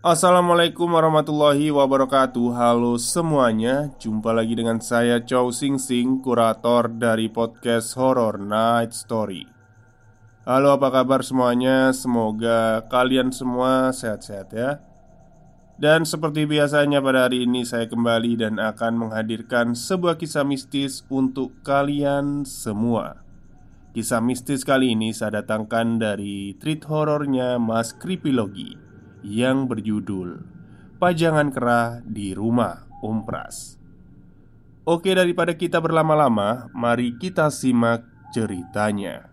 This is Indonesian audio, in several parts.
Assalamualaikum warahmatullahi wabarakatuh. Halo semuanya Jumpa lagi dengan saya Chow Sing Sing Kurator dari podcast Horror Night Story. Halo apa kabar semuanya? Semoga kalian semua sehat-sehat ya. Dan seperti biasanya pada hari ini saya kembali dan akan menghadirkan sebuah kisah mistis untuk kalian semua. Kisah mistis kali ini saya datangkan dari treat horornya Mas Kripilogi yang berjudul Pajangan Kerah di Rumah Om Pras. Oke, daripada kita berlama-lama, mari kita simak ceritanya.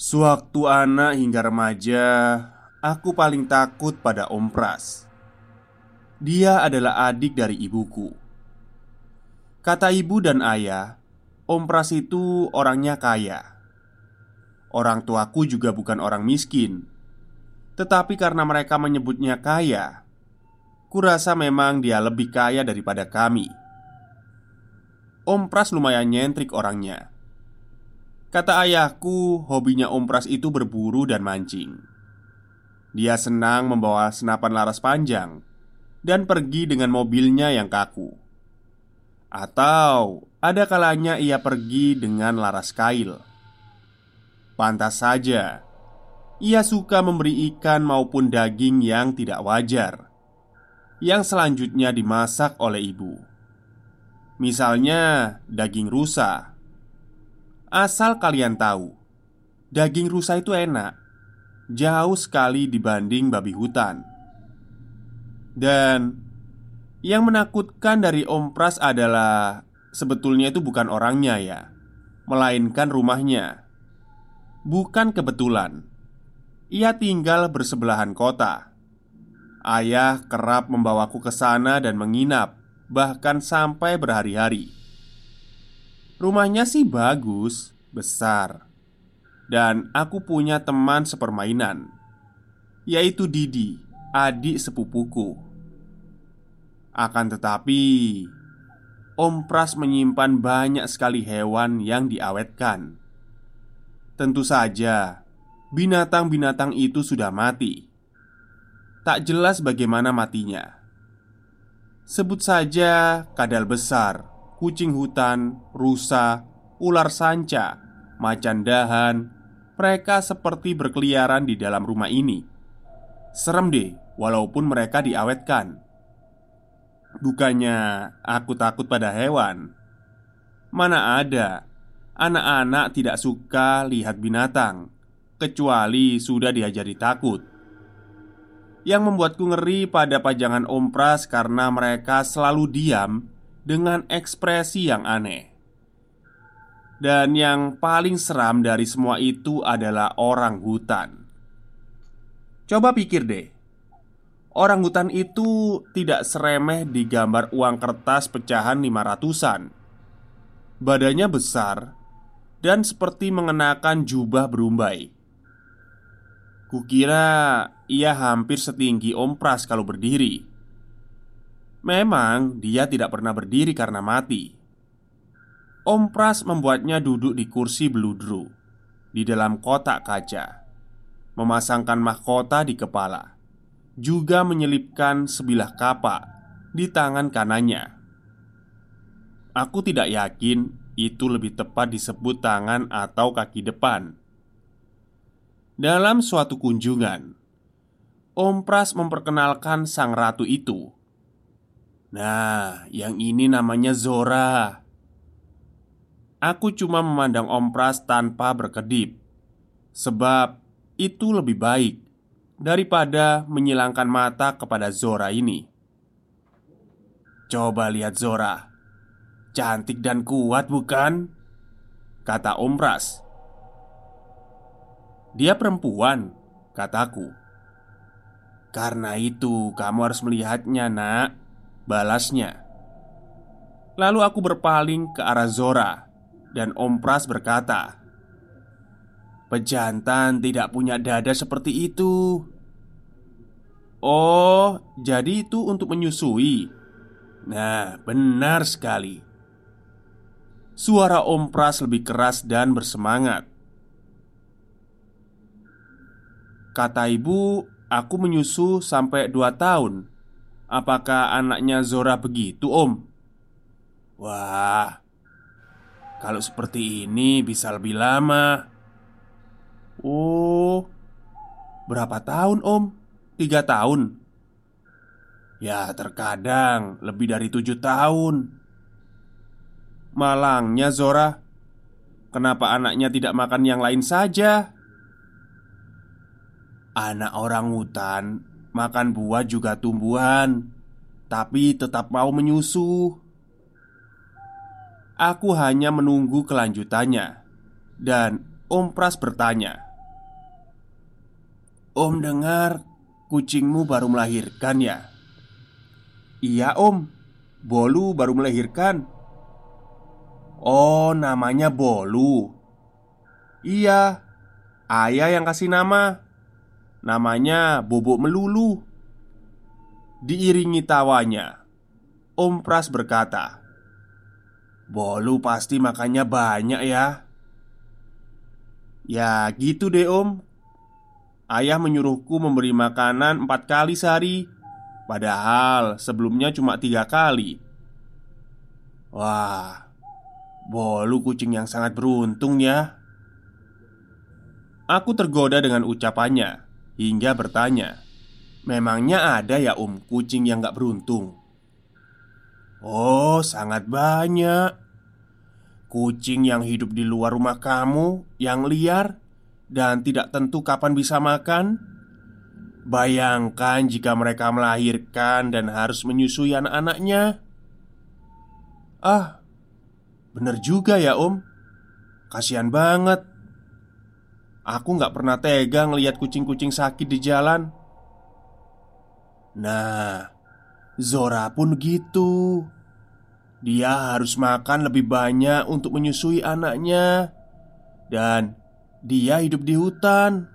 Sewaktu anak hingga remaja, aku paling takut pada Om Pras. Dia adalah adik dari ibuku. Kata ibu dan ayah, Om Pras itu orangnya kaya Orang tuaku juga bukan orang miskin. Tetapi karena mereka menyebutnya kaya Kurasa memang dia lebih kaya daripada kami. Om Pras lumayan nyentrik orangnya. Kata ayahku, hobinya Om Pras itu berburu dan mancing. Dia senang membawa senapan laras panjang Dan pergi dengan mobilnya yang kaku. Atau ada kalanya ia pergi dengan laras kail Pantas saja ia suka memberi ikan maupun daging yang tidak wajar, yang selanjutnya dimasak oleh ibu. Misalnya, daging rusa. Asal kalian tahu, daging rusa itu enak, jauh sekali dibanding babi hutan. Dan yang menakutkan dari Om Pras adalah sebetulnya itu bukan orangnya, ya, melainkan rumahnya. Bukan kebetulan. Ia tinggal bersebelahan kota. Ayah kerap membawaku ke sana dan menginap Bahkan sampai berhari-hari. Rumahnya sih bagus, besar. Dan aku punya teman sepermainan Yaitu Didi, adik sepupuku. Akan tetapi Om Pras menyimpan banyak sekali hewan yang diawetkan Tentu saja, binatang-binatang itu sudah mati. Tak jelas bagaimana matinya. Sebut saja kadal besar, kucing hutan, rusa, ular sanca, macan dahan. Mereka seperti berkeliaran di dalam rumah ini. Serem deh, walaupun mereka diawetkan. Bukannya aku takut pada hewan. Mana ada Anak-anak tidak suka lihat binatang Kecuali sudah diajari takut. Yang membuatku ngeri pada pajangan ompras Karena mereka selalu diam Dengan ekspresi yang aneh. Dan yang paling seram dari semua itu adalah orang hutan. Coba pikir deh Orang hutan itu tidak seremeh di gambar uang kertas pecahan lima ratusan. Badannya besar dan seperti mengenakan jubah berumbai. Kukira ia hampir setinggi Om Pras kalau berdiri. Memang dia tidak pernah berdiri karena mati. Om Pras membuatnya duduk di kursi beludru di dalam kotak kaca, memasangkan mahkota di kepala, juga menyelipkan sebilah kapak di tangan kanannya. Aku tidak yakin itu lebih tepat disebut tangan atau kaki depan. Dalam suatu kunjungan, Om Pras memperkenalkan sang ratu itu. Nah, yang ini namanya Zora. Aku cuma memandang Om Pras tanpa berkedip, sebab itu lebih baik daripada menyilangkan mata kepada Zora ini. Coba lihat Zora. Cantik dan kuat bukan? Kata Om Pras Dia perempuan Kataku. Karena itu kamu harus melihatnya nak. Balasnya. Lalu aku berpaling ke arah Zora Dan Om Pras berkata Pejantan tidak punya dada seperti itu. Oh, jadi itu untuk menyusui? Nah, benar sekali Suara Om Pras lebih keras dan bersemangat. Kata ibu, aku menyusu sampai dua tahun. Apakah anaknya Zora begitu om? Wah Kalau seperti ini bisa lebih lama. Oh Berapa tahun om? Tiga tahun? Ya terkadang lebih dari tujuh tahun Malangnya Zora Kenapa anaknya tidak makan yang lain saja? Anak orang hutan makan buah juga tumbuhan, tapi tetap mau menyusu. Aku hanya menunggu kelanjutannya, dan Om Pras bertanya, "Om dengar kucingmu baru melahirkan ya?" "Iya, Om. Bolu baru melahirkan." "Oh, namanya Bolu." "Iya, ayah yang kasih nama." Namanya Bobok Melulu Diiringi tawanya Om Pras berkata Bolu pasti makannya banyak ya Ya gitu deh om Ayah menyuruhku memberi makanan empat kali sehari Padahal sebelumnya cuma tiga kali Wah Bolu kucing yang sangat beruntung ya. Aku tergoda dengan ucapannya Hingga bertanya Memangnya ada ya om kucing yang gak beruntung? Oh sangat banyak. Kucing yang hidup di luar rumah kamu Yang liar Dan tidak tentu kapan bisa makan. Bayangkan jika mereka melahirkan dan harus menyusui anak-anaknya. Ah, bener juga ya om Kasihan banget Aku nggak pernah tega ngelihat kucing-kucing sakit di jalan. Nah, Zora pun gitu. Dia harus makan lebih banyak untuk menyusui anaknya, dan dia hidup di hutan.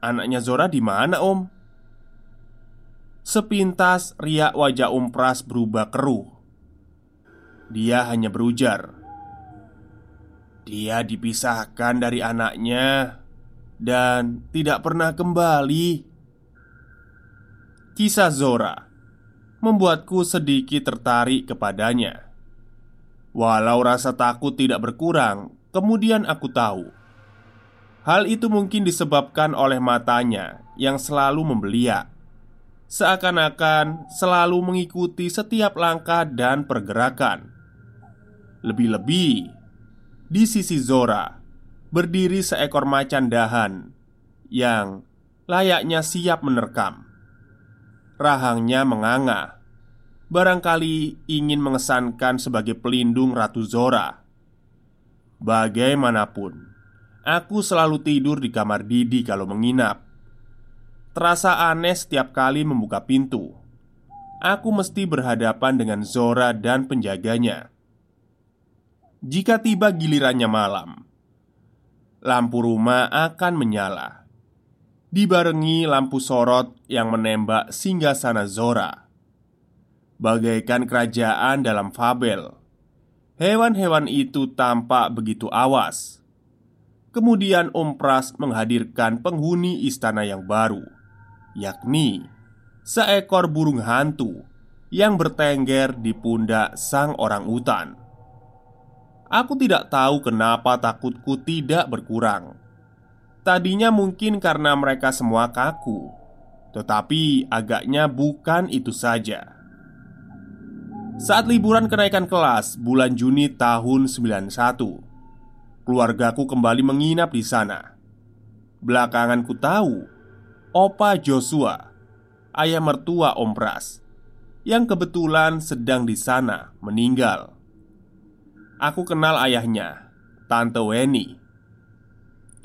Anaknya Zora di mana, Om? Sepintas riak wajah Om Pras berubah keruh. Dia hanya berujar, dia dipisahkan dari anaknya dan tidak pernah kembali. Kisah Zora membuatku sedikit tertarik kepadanya. Walau rasa takut tidak berkurang, kemudian aku tahu hal itu mungkin disebabkan oleh matanya yang selalu membeliak, seakan-akan selalu mengikuti setiap langkah dan pergerakan. Lebih-lebih, di sisi Zora berdiri seekor macan dahan yang layaknya siap menerkam. Rahangnya menganga, barangkali ingin mengesankan sebagai pelindung Ratu Zora. Bagaimanapun, aku selalu tidur di kamar Didi kalau menginap. Terasa aneh setiap kali membuka pintu. Aku mesti berhadapan dengan Zora dan penjaganya. Jika tiba gilirannya malam, lampu rumah akan menyala, dibarengi lampu sorot yang menembak singgah sana Zora. Bagaikan kerajaan dalam fabel, hewan-hewan itu tampak begitu awas. Kemudian Om Pras menghadirkan penghuni istana yang baru, yakni seekor burung hantu yang bertengger di pundak sang orang utan. Aku tidak tahu kenapa takutku tidak berkurang. Tadinya mungkin karena mereka semua kaku, tetapi agaknya bukan itu saja. Saat liburan kenaikan kelas bulan Juni tahun 91, keluargaku kembali menginap di sana. Belakangan ku tahu, Opa Joshua, ayah mertua Om Pras, yang kebetulan sedang di sana meninggal. Aku kenal ayahnya, Tante Weni.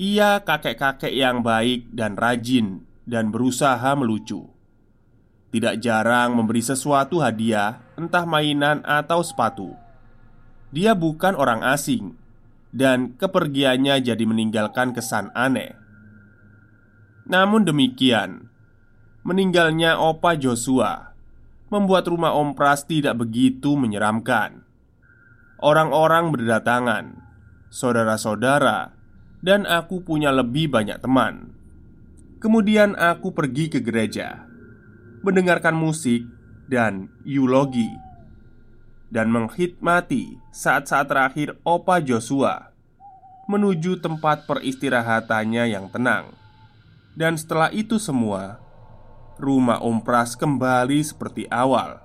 Ia kakek-kakek yang baik dan rajin dan berusaha melucu. Tidak jarang memberi sesuatu hadiah, entah mainan atau sepatu. Dia bukan orang asing, dan kepergiannya jadi meninggalkan kesan aneh. Namun demikian, meninggalnya Opa Joshua membuat rumah Om Pras tidak begitu menyeramkan. Orang-orang berdatangan, saudara-saudara, dan aku punya lebih banyak teman. Kemudian aku pergi ke gereja, mendengarkan musik dan eulogi, dan menghikmati saat-saat terakhir Opa Joshua menuju tempat peristirahatannya yang tenang. Dan setelah itu semua, rumah Om Pras kembali seperti awal.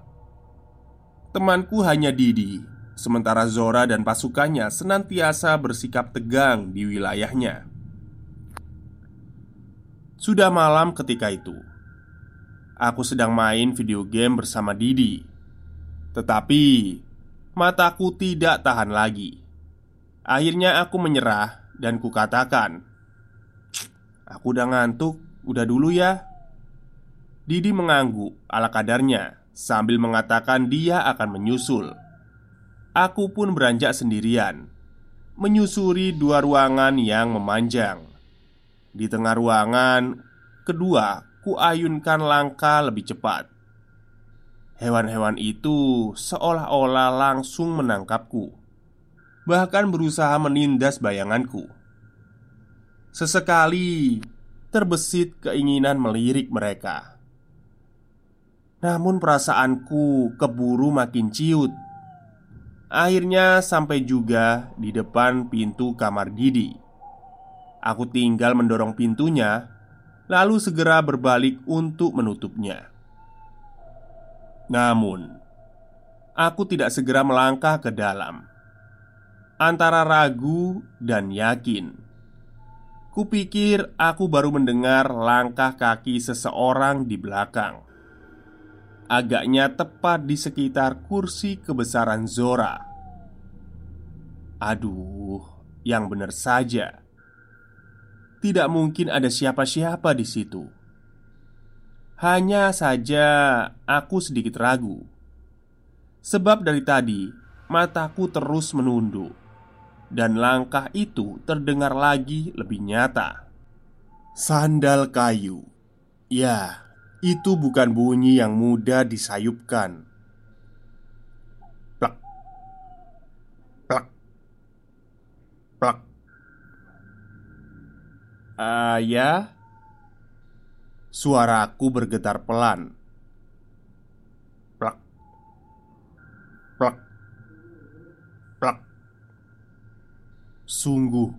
Temanku hanya Didi, sementara Zora dan pasukannya senantiasa bersikap tegang di wilayahnya. Sudah malam ketika itu. Aku sedang main video game bersama Didi. Tetapi Mataku tidak tahan lagi. Akhirnya aku menyerah Dan kukatakan Aku udah ngantuk Udah dulu ya. Didi mengangguk ala kadarnya Sambil mengatakan dia akan menyusul Aku pun beranjak sendirian Menyusuri dua ruangan yang memanjang di tengah ruangan kedua, kuayunkan langkah lebih cepat. Hewan-hewan itu seolah-olah langsung menangkapku, bahkan berusaha menindas bayanganku. Sesekali terbesit keinginan melirik mereka. Namun perasaanku keburu makin ciut. Akhirnya sampai juga di depan pintu kamar Didi. Aku tinggal mendorong pintunya, lalu segera berbalik untuk menutupnya. Namun, aku tidak segera melangkah ke dalam. Antara ragu dan yakin, kupikir aku baru mendengar langkah kaki seseorang di belakang. Agaknya tepat di sekitar kursi kebesaran Zora. Aduh, yang benar saja tidak mungkin ada siapa-siapa di situ. Hanya saja aku sedikit ragu, sebab dari tadi mataku terus menunduk, dan langkah itu terdengar lagi lebih nyata. Sandal kayu, ya, itu bukan bunyi yang mudah disayupkan. Plak, plak, plak. Ayah Suaraku bergetar pelan. Plak. Plak. Plak. Sungguh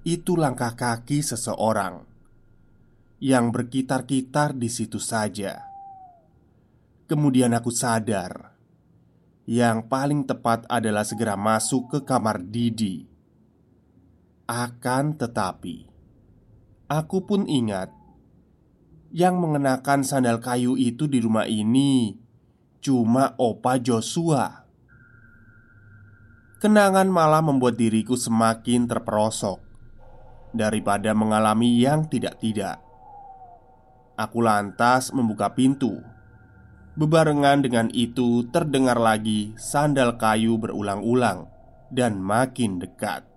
Itu langkah kaki seseorang Yang berkitar-kitar di situ saja Kemudian aku sadar Yang paling tepat adalah segera masuk ke kamar Didi Akan tetapi Aku pun ingat yang mengenakan sandal kayu itu di rumah ini cuma Opa Joshua. Kenangan malah membuat diriku semakin terperosok daripada mengalami yang tidak-tidak. Aku lantas membuka pintu. Bebarengan dengan itu, terdengar lagi sandal kayu berulang-ulang dan makin dekat.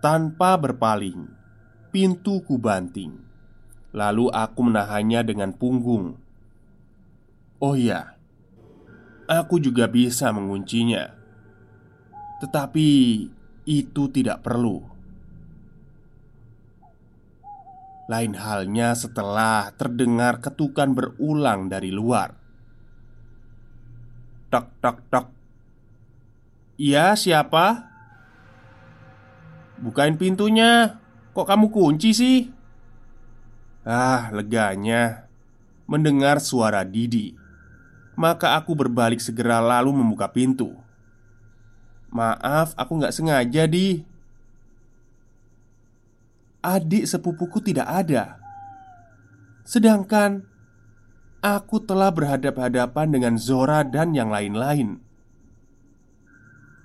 Tanpa berpaling, Pintu kubanting Lalu aku menahannya dengan punggung Oh ya Aku juga bisa menguncinya Tetapi itu tidak perlu Lain halnya setelah terdengar ketukan berulang dari luar Tok tok tok Iya siapa? Bukain pintunya Kok kamu kunci sih? Ah, leganya mendengar suara Didi. Maka aku berbalik segera lalu membuka pintu. Maaf, aku nggak sengaja, Di. Adik sepupuku tidak ada. Sedangkan aku telah berhadap-hadapan dengan Zora dan yang lain-lain.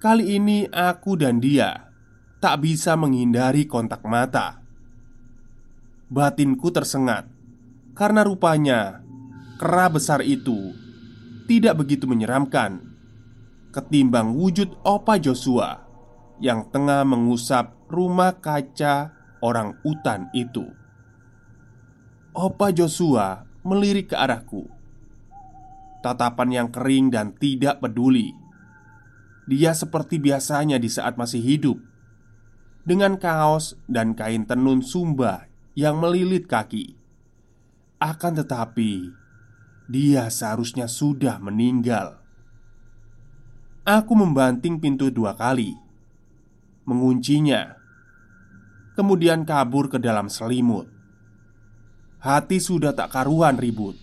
Kali ini aku dan dia tak bisa menghindari kontak mata. Batinku tersengat karena rupanya kera besar itu tidak begitu menyeramkan ketimbang wujud Opa Joshua yang tengah mengusap rumah kaca orang utan itu. Opa Joshua melirik ke arahku. Tatapan yang kering dan tidak peduli. Dia seperti biasanya di saat masih hidup dengan kaos dan kain tenun sumba yang melilit kaki. Akan tetapi, dia seharusnya sudah meninggal. Aku membanting pintu dua kali, menguncinya, kemudian kabur ke dalam selimut. Hati sudah tak karuan ribut,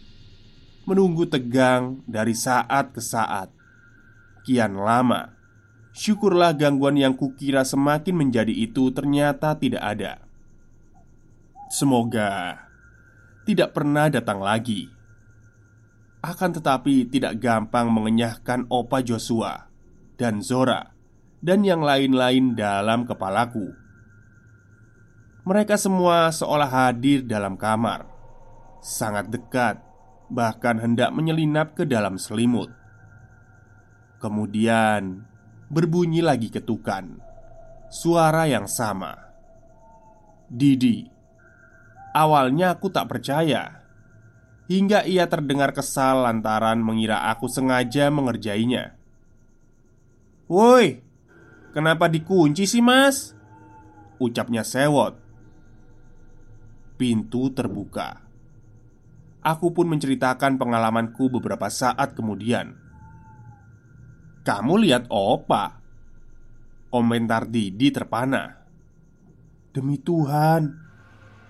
menunggu tegang dari saat ke saat. Kian lama, syukurlah gangguan yang kukira semakin menjadi itu ternyata tidak ada. Semoga tidak pernah datang lagi. Akan tetapi tidak gampang mengenyahkan Opa Joshua dan Zora dan yang lain-lain dalam kepalaku. Mereka semua seolah hadir dalam kamar, sangat dekat, bahkan hendak menyelinap ke dalam selimut. Kemudian berbunyi lagi ketukan, suara yang sama. Didi, awalnya aku tak percaya Hingga ia terdengar kesal lantaran mengira aku sengaja mengerjainya Woi, kenapa dikunci sih mas? Ucapnya sewot Pintu terbuka Aku pun menceritakan pengalamanku beberapa saat kemudian Kamu lihat opa Komentar Didi terpana Demi Tuhan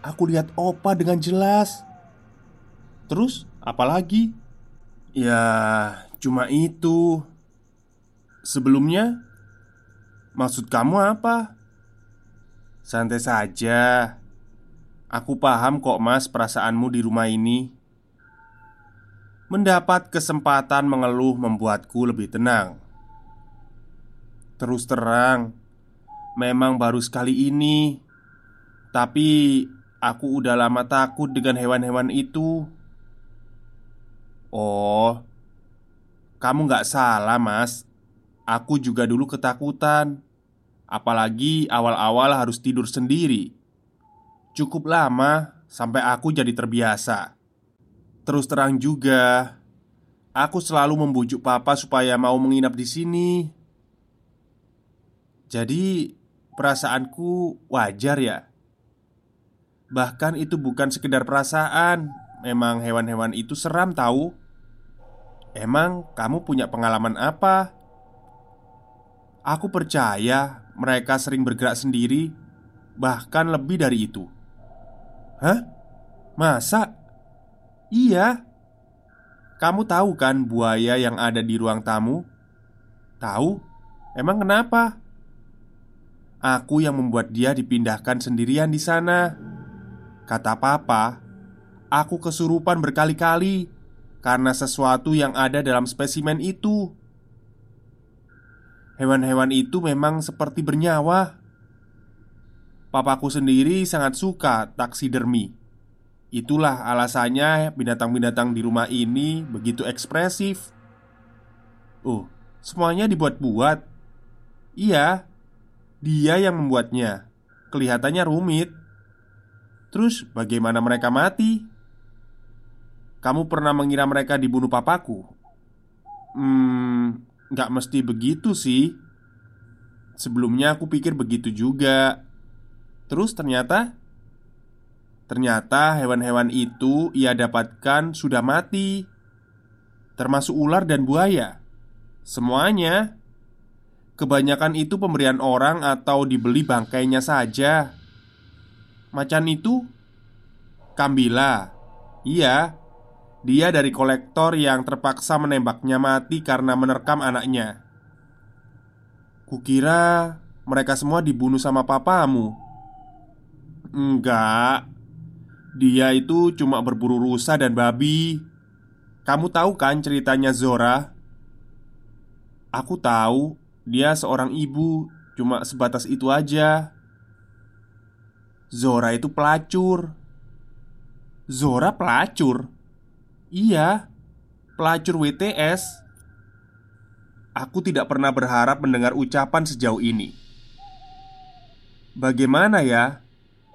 Aku lihat opa dengan jelas Terus, apalagi? Ya, cuma itu. Sebelumnya, maksud kamu apa? Santai saja. Aku paham kok, Mas, perasaanmu di rumah ini. Mendapat kesempatan mengeluh membuatku lebih tenang. Terus terang, memang baru sekali ini, tapi aku udah lama takut dengan hewan-hewan itu. Oh, kamu nggak salah, Mas. Aku juga dulu ketakutan, apalagi awal-awal harus tidur sendiri. Cukup lama sampai aku jadi terbiasa. Terus terang juga, aku selalu membujuk papa supaya mau menginap di sini. Jadi, perasaanku wajar ya. Bahkan itu bukan sekedar perasaan, memang hewan-hewan itu seram tahu. Emang kamu punya pengalaman apa? Aku percaya mereka sering bergerak sendiri, bahkan lebih dari itu. Hah? Masa? Iya. Kamu tahu kan buaya yang ada di ruang tamu? Tahu? Emang kenapa? Aku yang membuat dia dipindahkan sendirian di sana. Kata papa, aku kesurupan berkali-kali karena sesuatu yang ada dalam spesimen itu. Hewan-hewan itu memang seperti bernyawa. Papaku sendiri sangat suka taksidermi. Itulah alasannya binatang-binatang di rumah ini begitu ekspresif. Oh, semuanya dibuat-buat. Iya, dia yang membuatnya. Kelihatannya rumit. Terus, bagaimana mereka mati? Kamu pernah mengira mereka dibunuh papaku? Hmm, nggak mesti begitu sih Sebelumnya aku pikir begitu juga Terus ternyata? Ternyata hewan-hewan itu ia dapatkan sudah mati Termasuk ular dan buaya. Semuanya. Kebanyakan itu pemberian orang atau dibeli bangkainya saja. Macan itu? Kambila. Iya. Dia dari kolektor yang terpaksa menembaknya mati karena menerkam anaknya. Kukira mereka semua dibunuh sama papamu. Enggak, dia itu cuma berburu rusa dan babi. Kamu tahu kan ceritanya Zora? Aku tahu, dia seorang ibu, cuma sebatas itu aja. Zora itu pelacur. Zora pelacur? Iya, pelacur WTS. Aku tidak pernah berharap mendengar ucapan sejauh ini. Bagaimana ya?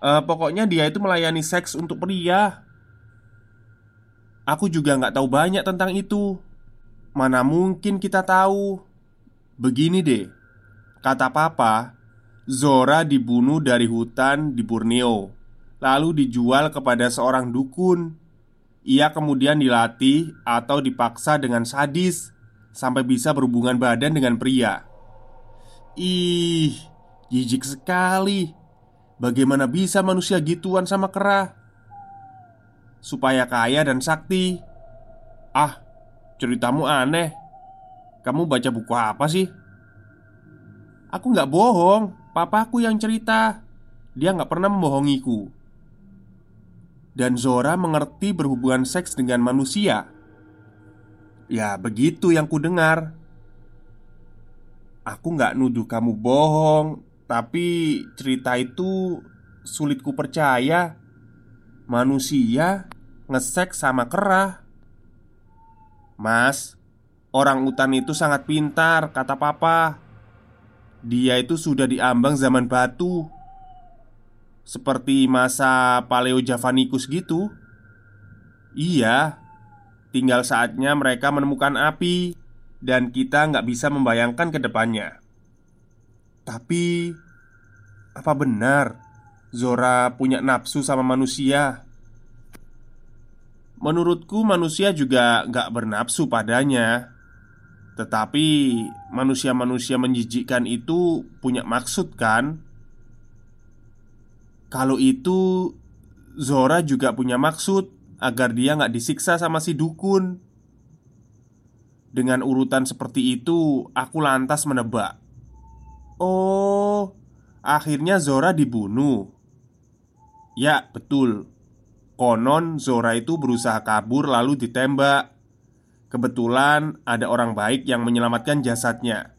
Uh, pokoknya dia itu melayani seks untuk pria. Aku juga nggak tahu banyak tentang itu. Mana mungkin kita tahu? Begini deh, kata papa, Zora dibunuh dari hutan di Borneo lalu dijual kepada seorang dukun. Ia kemudian dilatih atau dipaksa dengan sadis sampai bisa berhubungan badan dengan pria. Ih, jijik sekali. Bagaimana bisa manusia gituan sama kera? Supaya kaya dan sakti. Ah, ceritamu aneh. Kamu baca buku apa sih? Aku nggak bohong, papaku yang cerita. Dia nggak pernah membohongiku. Dan Zora mengerti berhubungan seks dengan manusia. Ya, begitu yang ku dengar. Aku nggak nuduh kamu bohong, tapi cerita itu sulit ku percaya. Manusia ngeseks sama kera. Mas, orang utan itu sangat pintar, kata papa. Dia itu sudah diambang zaman batu seperti masa Paleo Javanicus gitu Iya Tinggal saatnya mereka menemukan api Dan kita nggak bisa membayangkan ke depannya Tapi Apa benar Zora punya nafsu sama manusia? Menurutku manusia juga nggak bernafsu padanya Tetapi manusia-manusia menjijikkan itu punya maksud kan? Kalau itu Zora juga punya maksud Agar dia nggak disiksa sama si dukun Dengan urutan seperti itu Aku lantas menebak Oh Akhirnya Zora dibunuh. Ya betul. Konon Zora itu berusaha kabur lalu ditembak. Kebetulan ada orang baik yang menyelamatkan jasadnya.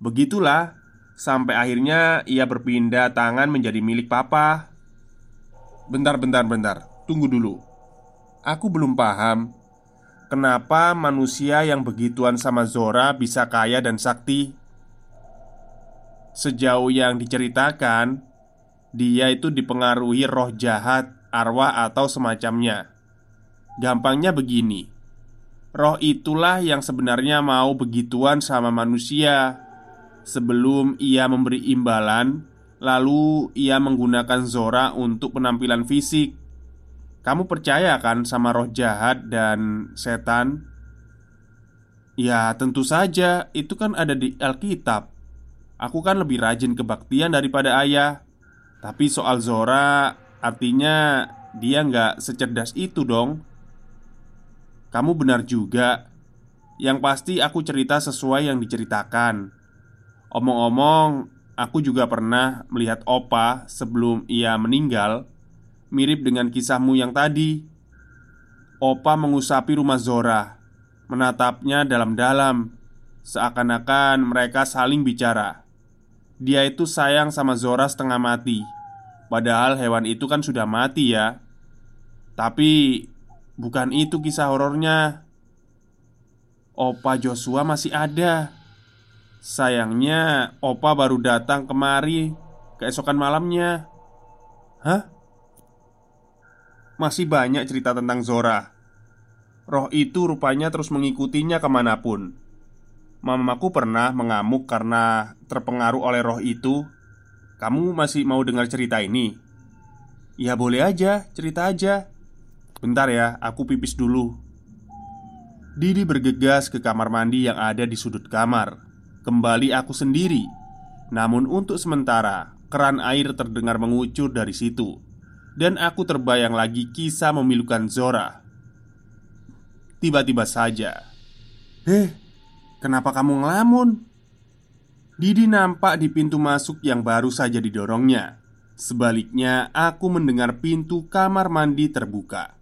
Begitulah Sampai akhirnya ia berpindah tangan menjadi milik papa. Bentar, bentar, bentar. Tunggu dulu. Aku belum paham Kenapa manusia yang begituan sama Zora bisa kaya dan sakti Sejauh yang diceritakan Dia itu dipengaruhi roh jahat, arwah atau semacamnya Gampangnya begini Roh itulah yang sebenarnya mau begituan sama manusia Sebelum ia memberi imbalan, lalu ia menggunakan Zora untuk penampilan fisik. Kamu percaya kan sama roh jahat dan setan? Ya, tentu saja, itu kan ada di Alkitab. Aku kan lebih rajin kebaktian daripada ayah. Tapi soal Zora, artinya dia nggak secerdas itu dong. Kamu benar juga. Yang pasti aku cerita sesuai yang diceritakan. Omong-omong, aku juga pernah melihat Opa sebelum ia meninggal Mirip dengan kisahmu yang tadi Opa mengusapi rumah Zora Menatapnya dalam-dalam Seakan-akan mereka saling bicara Dia itu sayang sama Zora setengah mati Padahal hewan itu kan sudah mati ya Tapi bukan itu kisah horornya Opa Joshua masih ada Sayangnya, Opa baru datang kemari keesokan malamnya. Hah? Masih banyak cerita tentang Zora. Roh itu rupanya terus mengikutinya ke mana pun. Mamaku pernah mengamuk karena terpengaruh oleh roh itu. Kamu masih mau dengar cerita ini? Ya boleh aja, cerita aja. Bentar ya, aku pipis dulu. Didi bergegas ke kamar mandi yang ada di sudut kamar. Kembali aku sendiri Namun untuk sementara Keran air terdengar mengucur dari situ Dan aku terbayang lagi kisah memilukan Zora Tiba-tiba saja Eh, kenapa kamu ngelamun? Didi nampak di pintu masuk yang baru saja didorongnya Sebaliknya, aku mendengar pintu kamar mandi terbuka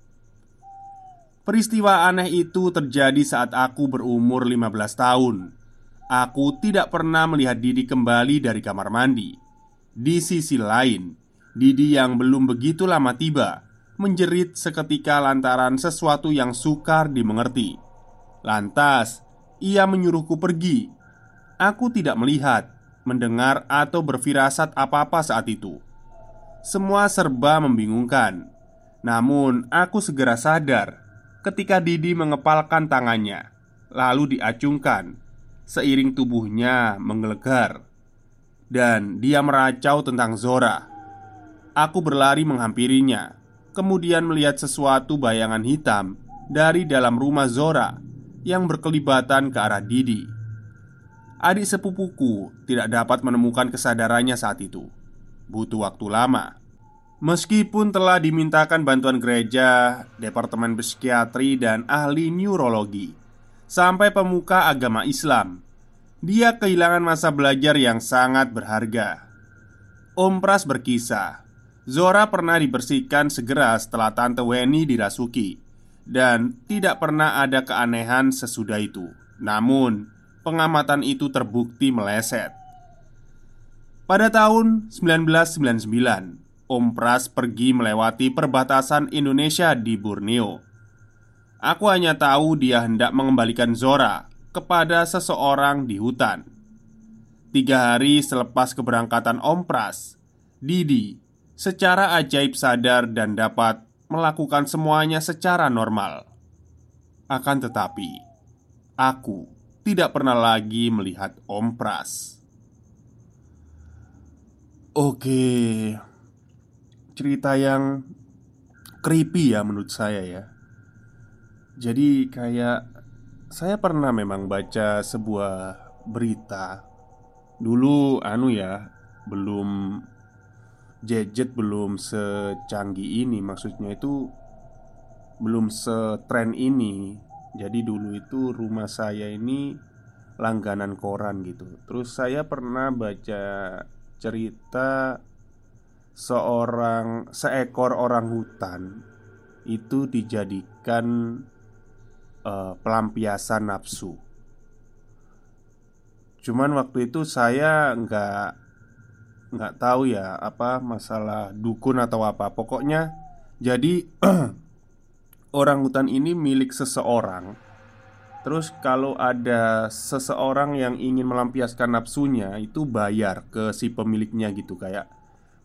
Peristiwa aneh itu terjadi saat aku berumur 15 tahun Aku tidak pernah melihat Didi kembali dari kamar mandi. Di sisi lain, Didi yang belum begitu lama tiba menjerit seketika lantaran sesuatu yang sukar dimengerti. Lantas, ia menyuruhku pergi. Aku tidak melihat, mendengar, atau berfirasat apa-apa saat itu. Semua serba membingungkan. Namun, aku segera sadar ketika Didi mengepalkan tangannya, lalu diacungkan seiring tubuhnya menggelegar dan dia meracau tentang Zora. Aku berlari menghampirinya, kemudian melihat sesuatu bayangan hitam dari dalam rumah Zora yang berkelibatan ke arah Didi. Adik sepupuku tidak dapat menemukan kesadarannya saat itu. Butuh waktu lama. Meskipun telah dimintakan bantuan gereja, departemen psikiatri, dan ahli neurologi, sampai pemuka agama Islam, dia kehilangan masa belajar yang sangat berharga. Om Pras berkisah, Zora pernah dibersihkan segera setelah Tante Weni dirasuki Dan tidak pernah ada keanehan sesudah itu. Namun, pengamatan itu terbukti meleset. Pada tahun 1999 Om Pras pergi melewati perbatasan Indonesia di Borneo. Aku hanya tahu dia hendak mengembalikan Zora kepada seseorang di hutan. Tiga hari selepas keberangkatan Om Pras Didi secara ajaib sadar dan dapat melakukan semuanya secara normal. Akan tetapi, aku tidak pernah lagi melihat Om Pras. Oke, cerita yang creepy ya menurut saya ya. Jadi kayak saya pernah memang baca sebuah berita dulu anu ya, belum gadget belum secanggih ini Maksudnya itu Belum setren ini. Jadi dulu itu rumah saya ini Langganan koran gitu. Terus saya pernah baca cerita Seorang Seekor orang hutan Itu dijadikan uh, Pelampiasan nafsu. Cuman waktu itu saya nggak nggak tahu ya apa masalah dukun atau apa. Pokoknya jadi orang hutan ini milik seseorang. Terus kalau ada seseorang yang ingin melampiaskan nafsunya itu bayar ke si pemiliknya gitu. Kayak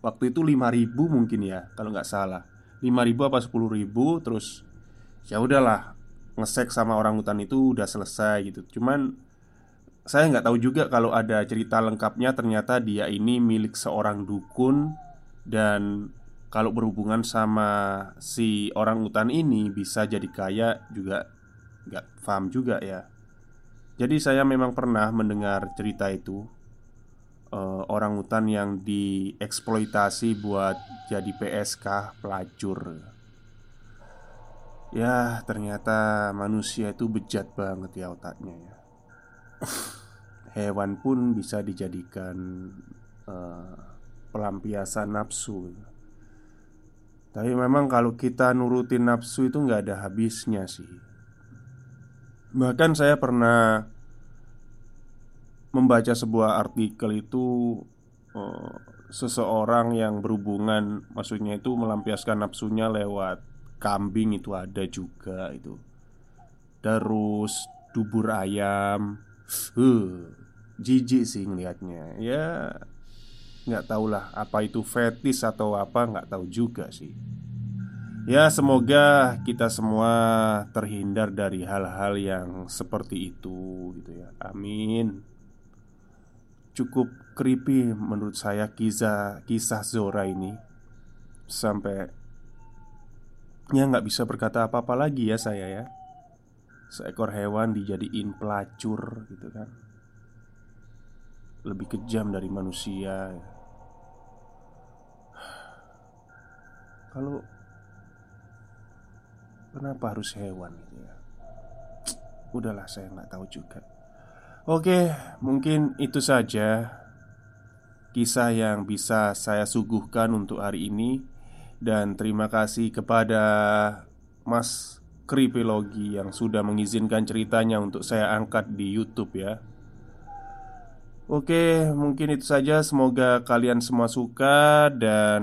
waktu itu 5000 mungkin ya kalau nggak salah. 5000 apa 10000 terus ya udahlah ngesek sama orang hutan itu udah selesai gitu. Cuman saya nggak tahu juga kalau ada cerita lengkapnya. Ternyata dia ini milik seorang dukun. Dan kalau berhubungan sama si orang hutan ini bisa jadi kaya juga. Nggak paham juga ya. Jadi saya memang pernah mendengar cerita itu. Uh, orang hutan yang dieksploitasi buat jadi PSK pelacur. Ya ternyata manusia itu bejat banget ya otaknya ya hewan pun bisa dijadikan uh, pelampiasan nafsu. Tapi memang kalau kita nurutin nafsu itu nggak ada habisnya sih. Bahkan saya pernah membaca sebuah artikel itu uh, seseorang yang berhubungan, maksudnya itu melampiaskan nafsunya lewat kambing itu ada juga itu. Terus dubur ayam, uh, jijik sih ngelihatnya. Ya nggak tahulah apa itu fetis atau apa nggak tahu juga sih. Ya semoga kita semua terhindar dari hal-hal yang seperti itu gitu ya. Amin. Cukup creepy menurut saya kisah kisah Zora ini. Sampai ya nggak bisa berkata apa-apa lagi ya saya ya seekor hewan dijadiin pelacur gitu kan lebih kejam dari manusia. Kalau kenapa harus hewan gitu ya? Udahlah saya nggak tahu juga. Oke, mungkin itu saja kisah yang bisa saya suguhkan untuk hari ini dan terima kasih kepada Mas Kripilogi yang sudah mengizinkan ceritanya untuk saya angkat di YouTube ya. Oke, mungkin itu saja. Semoga kalian semua suka dan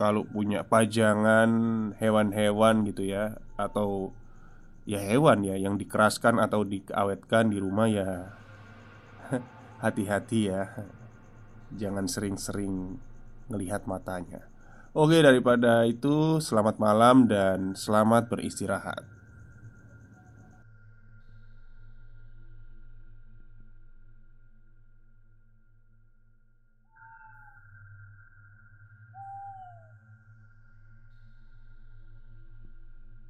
kalau punya pajangan hewan-hewan gitu ya atau ya hewan ya yang dikeraskan atau diawetkan di rumah ya hati-hati ya. Jangan sering-sering melihat matanya. Oke, daripada itu, selamat malam dan selamat beristirahat.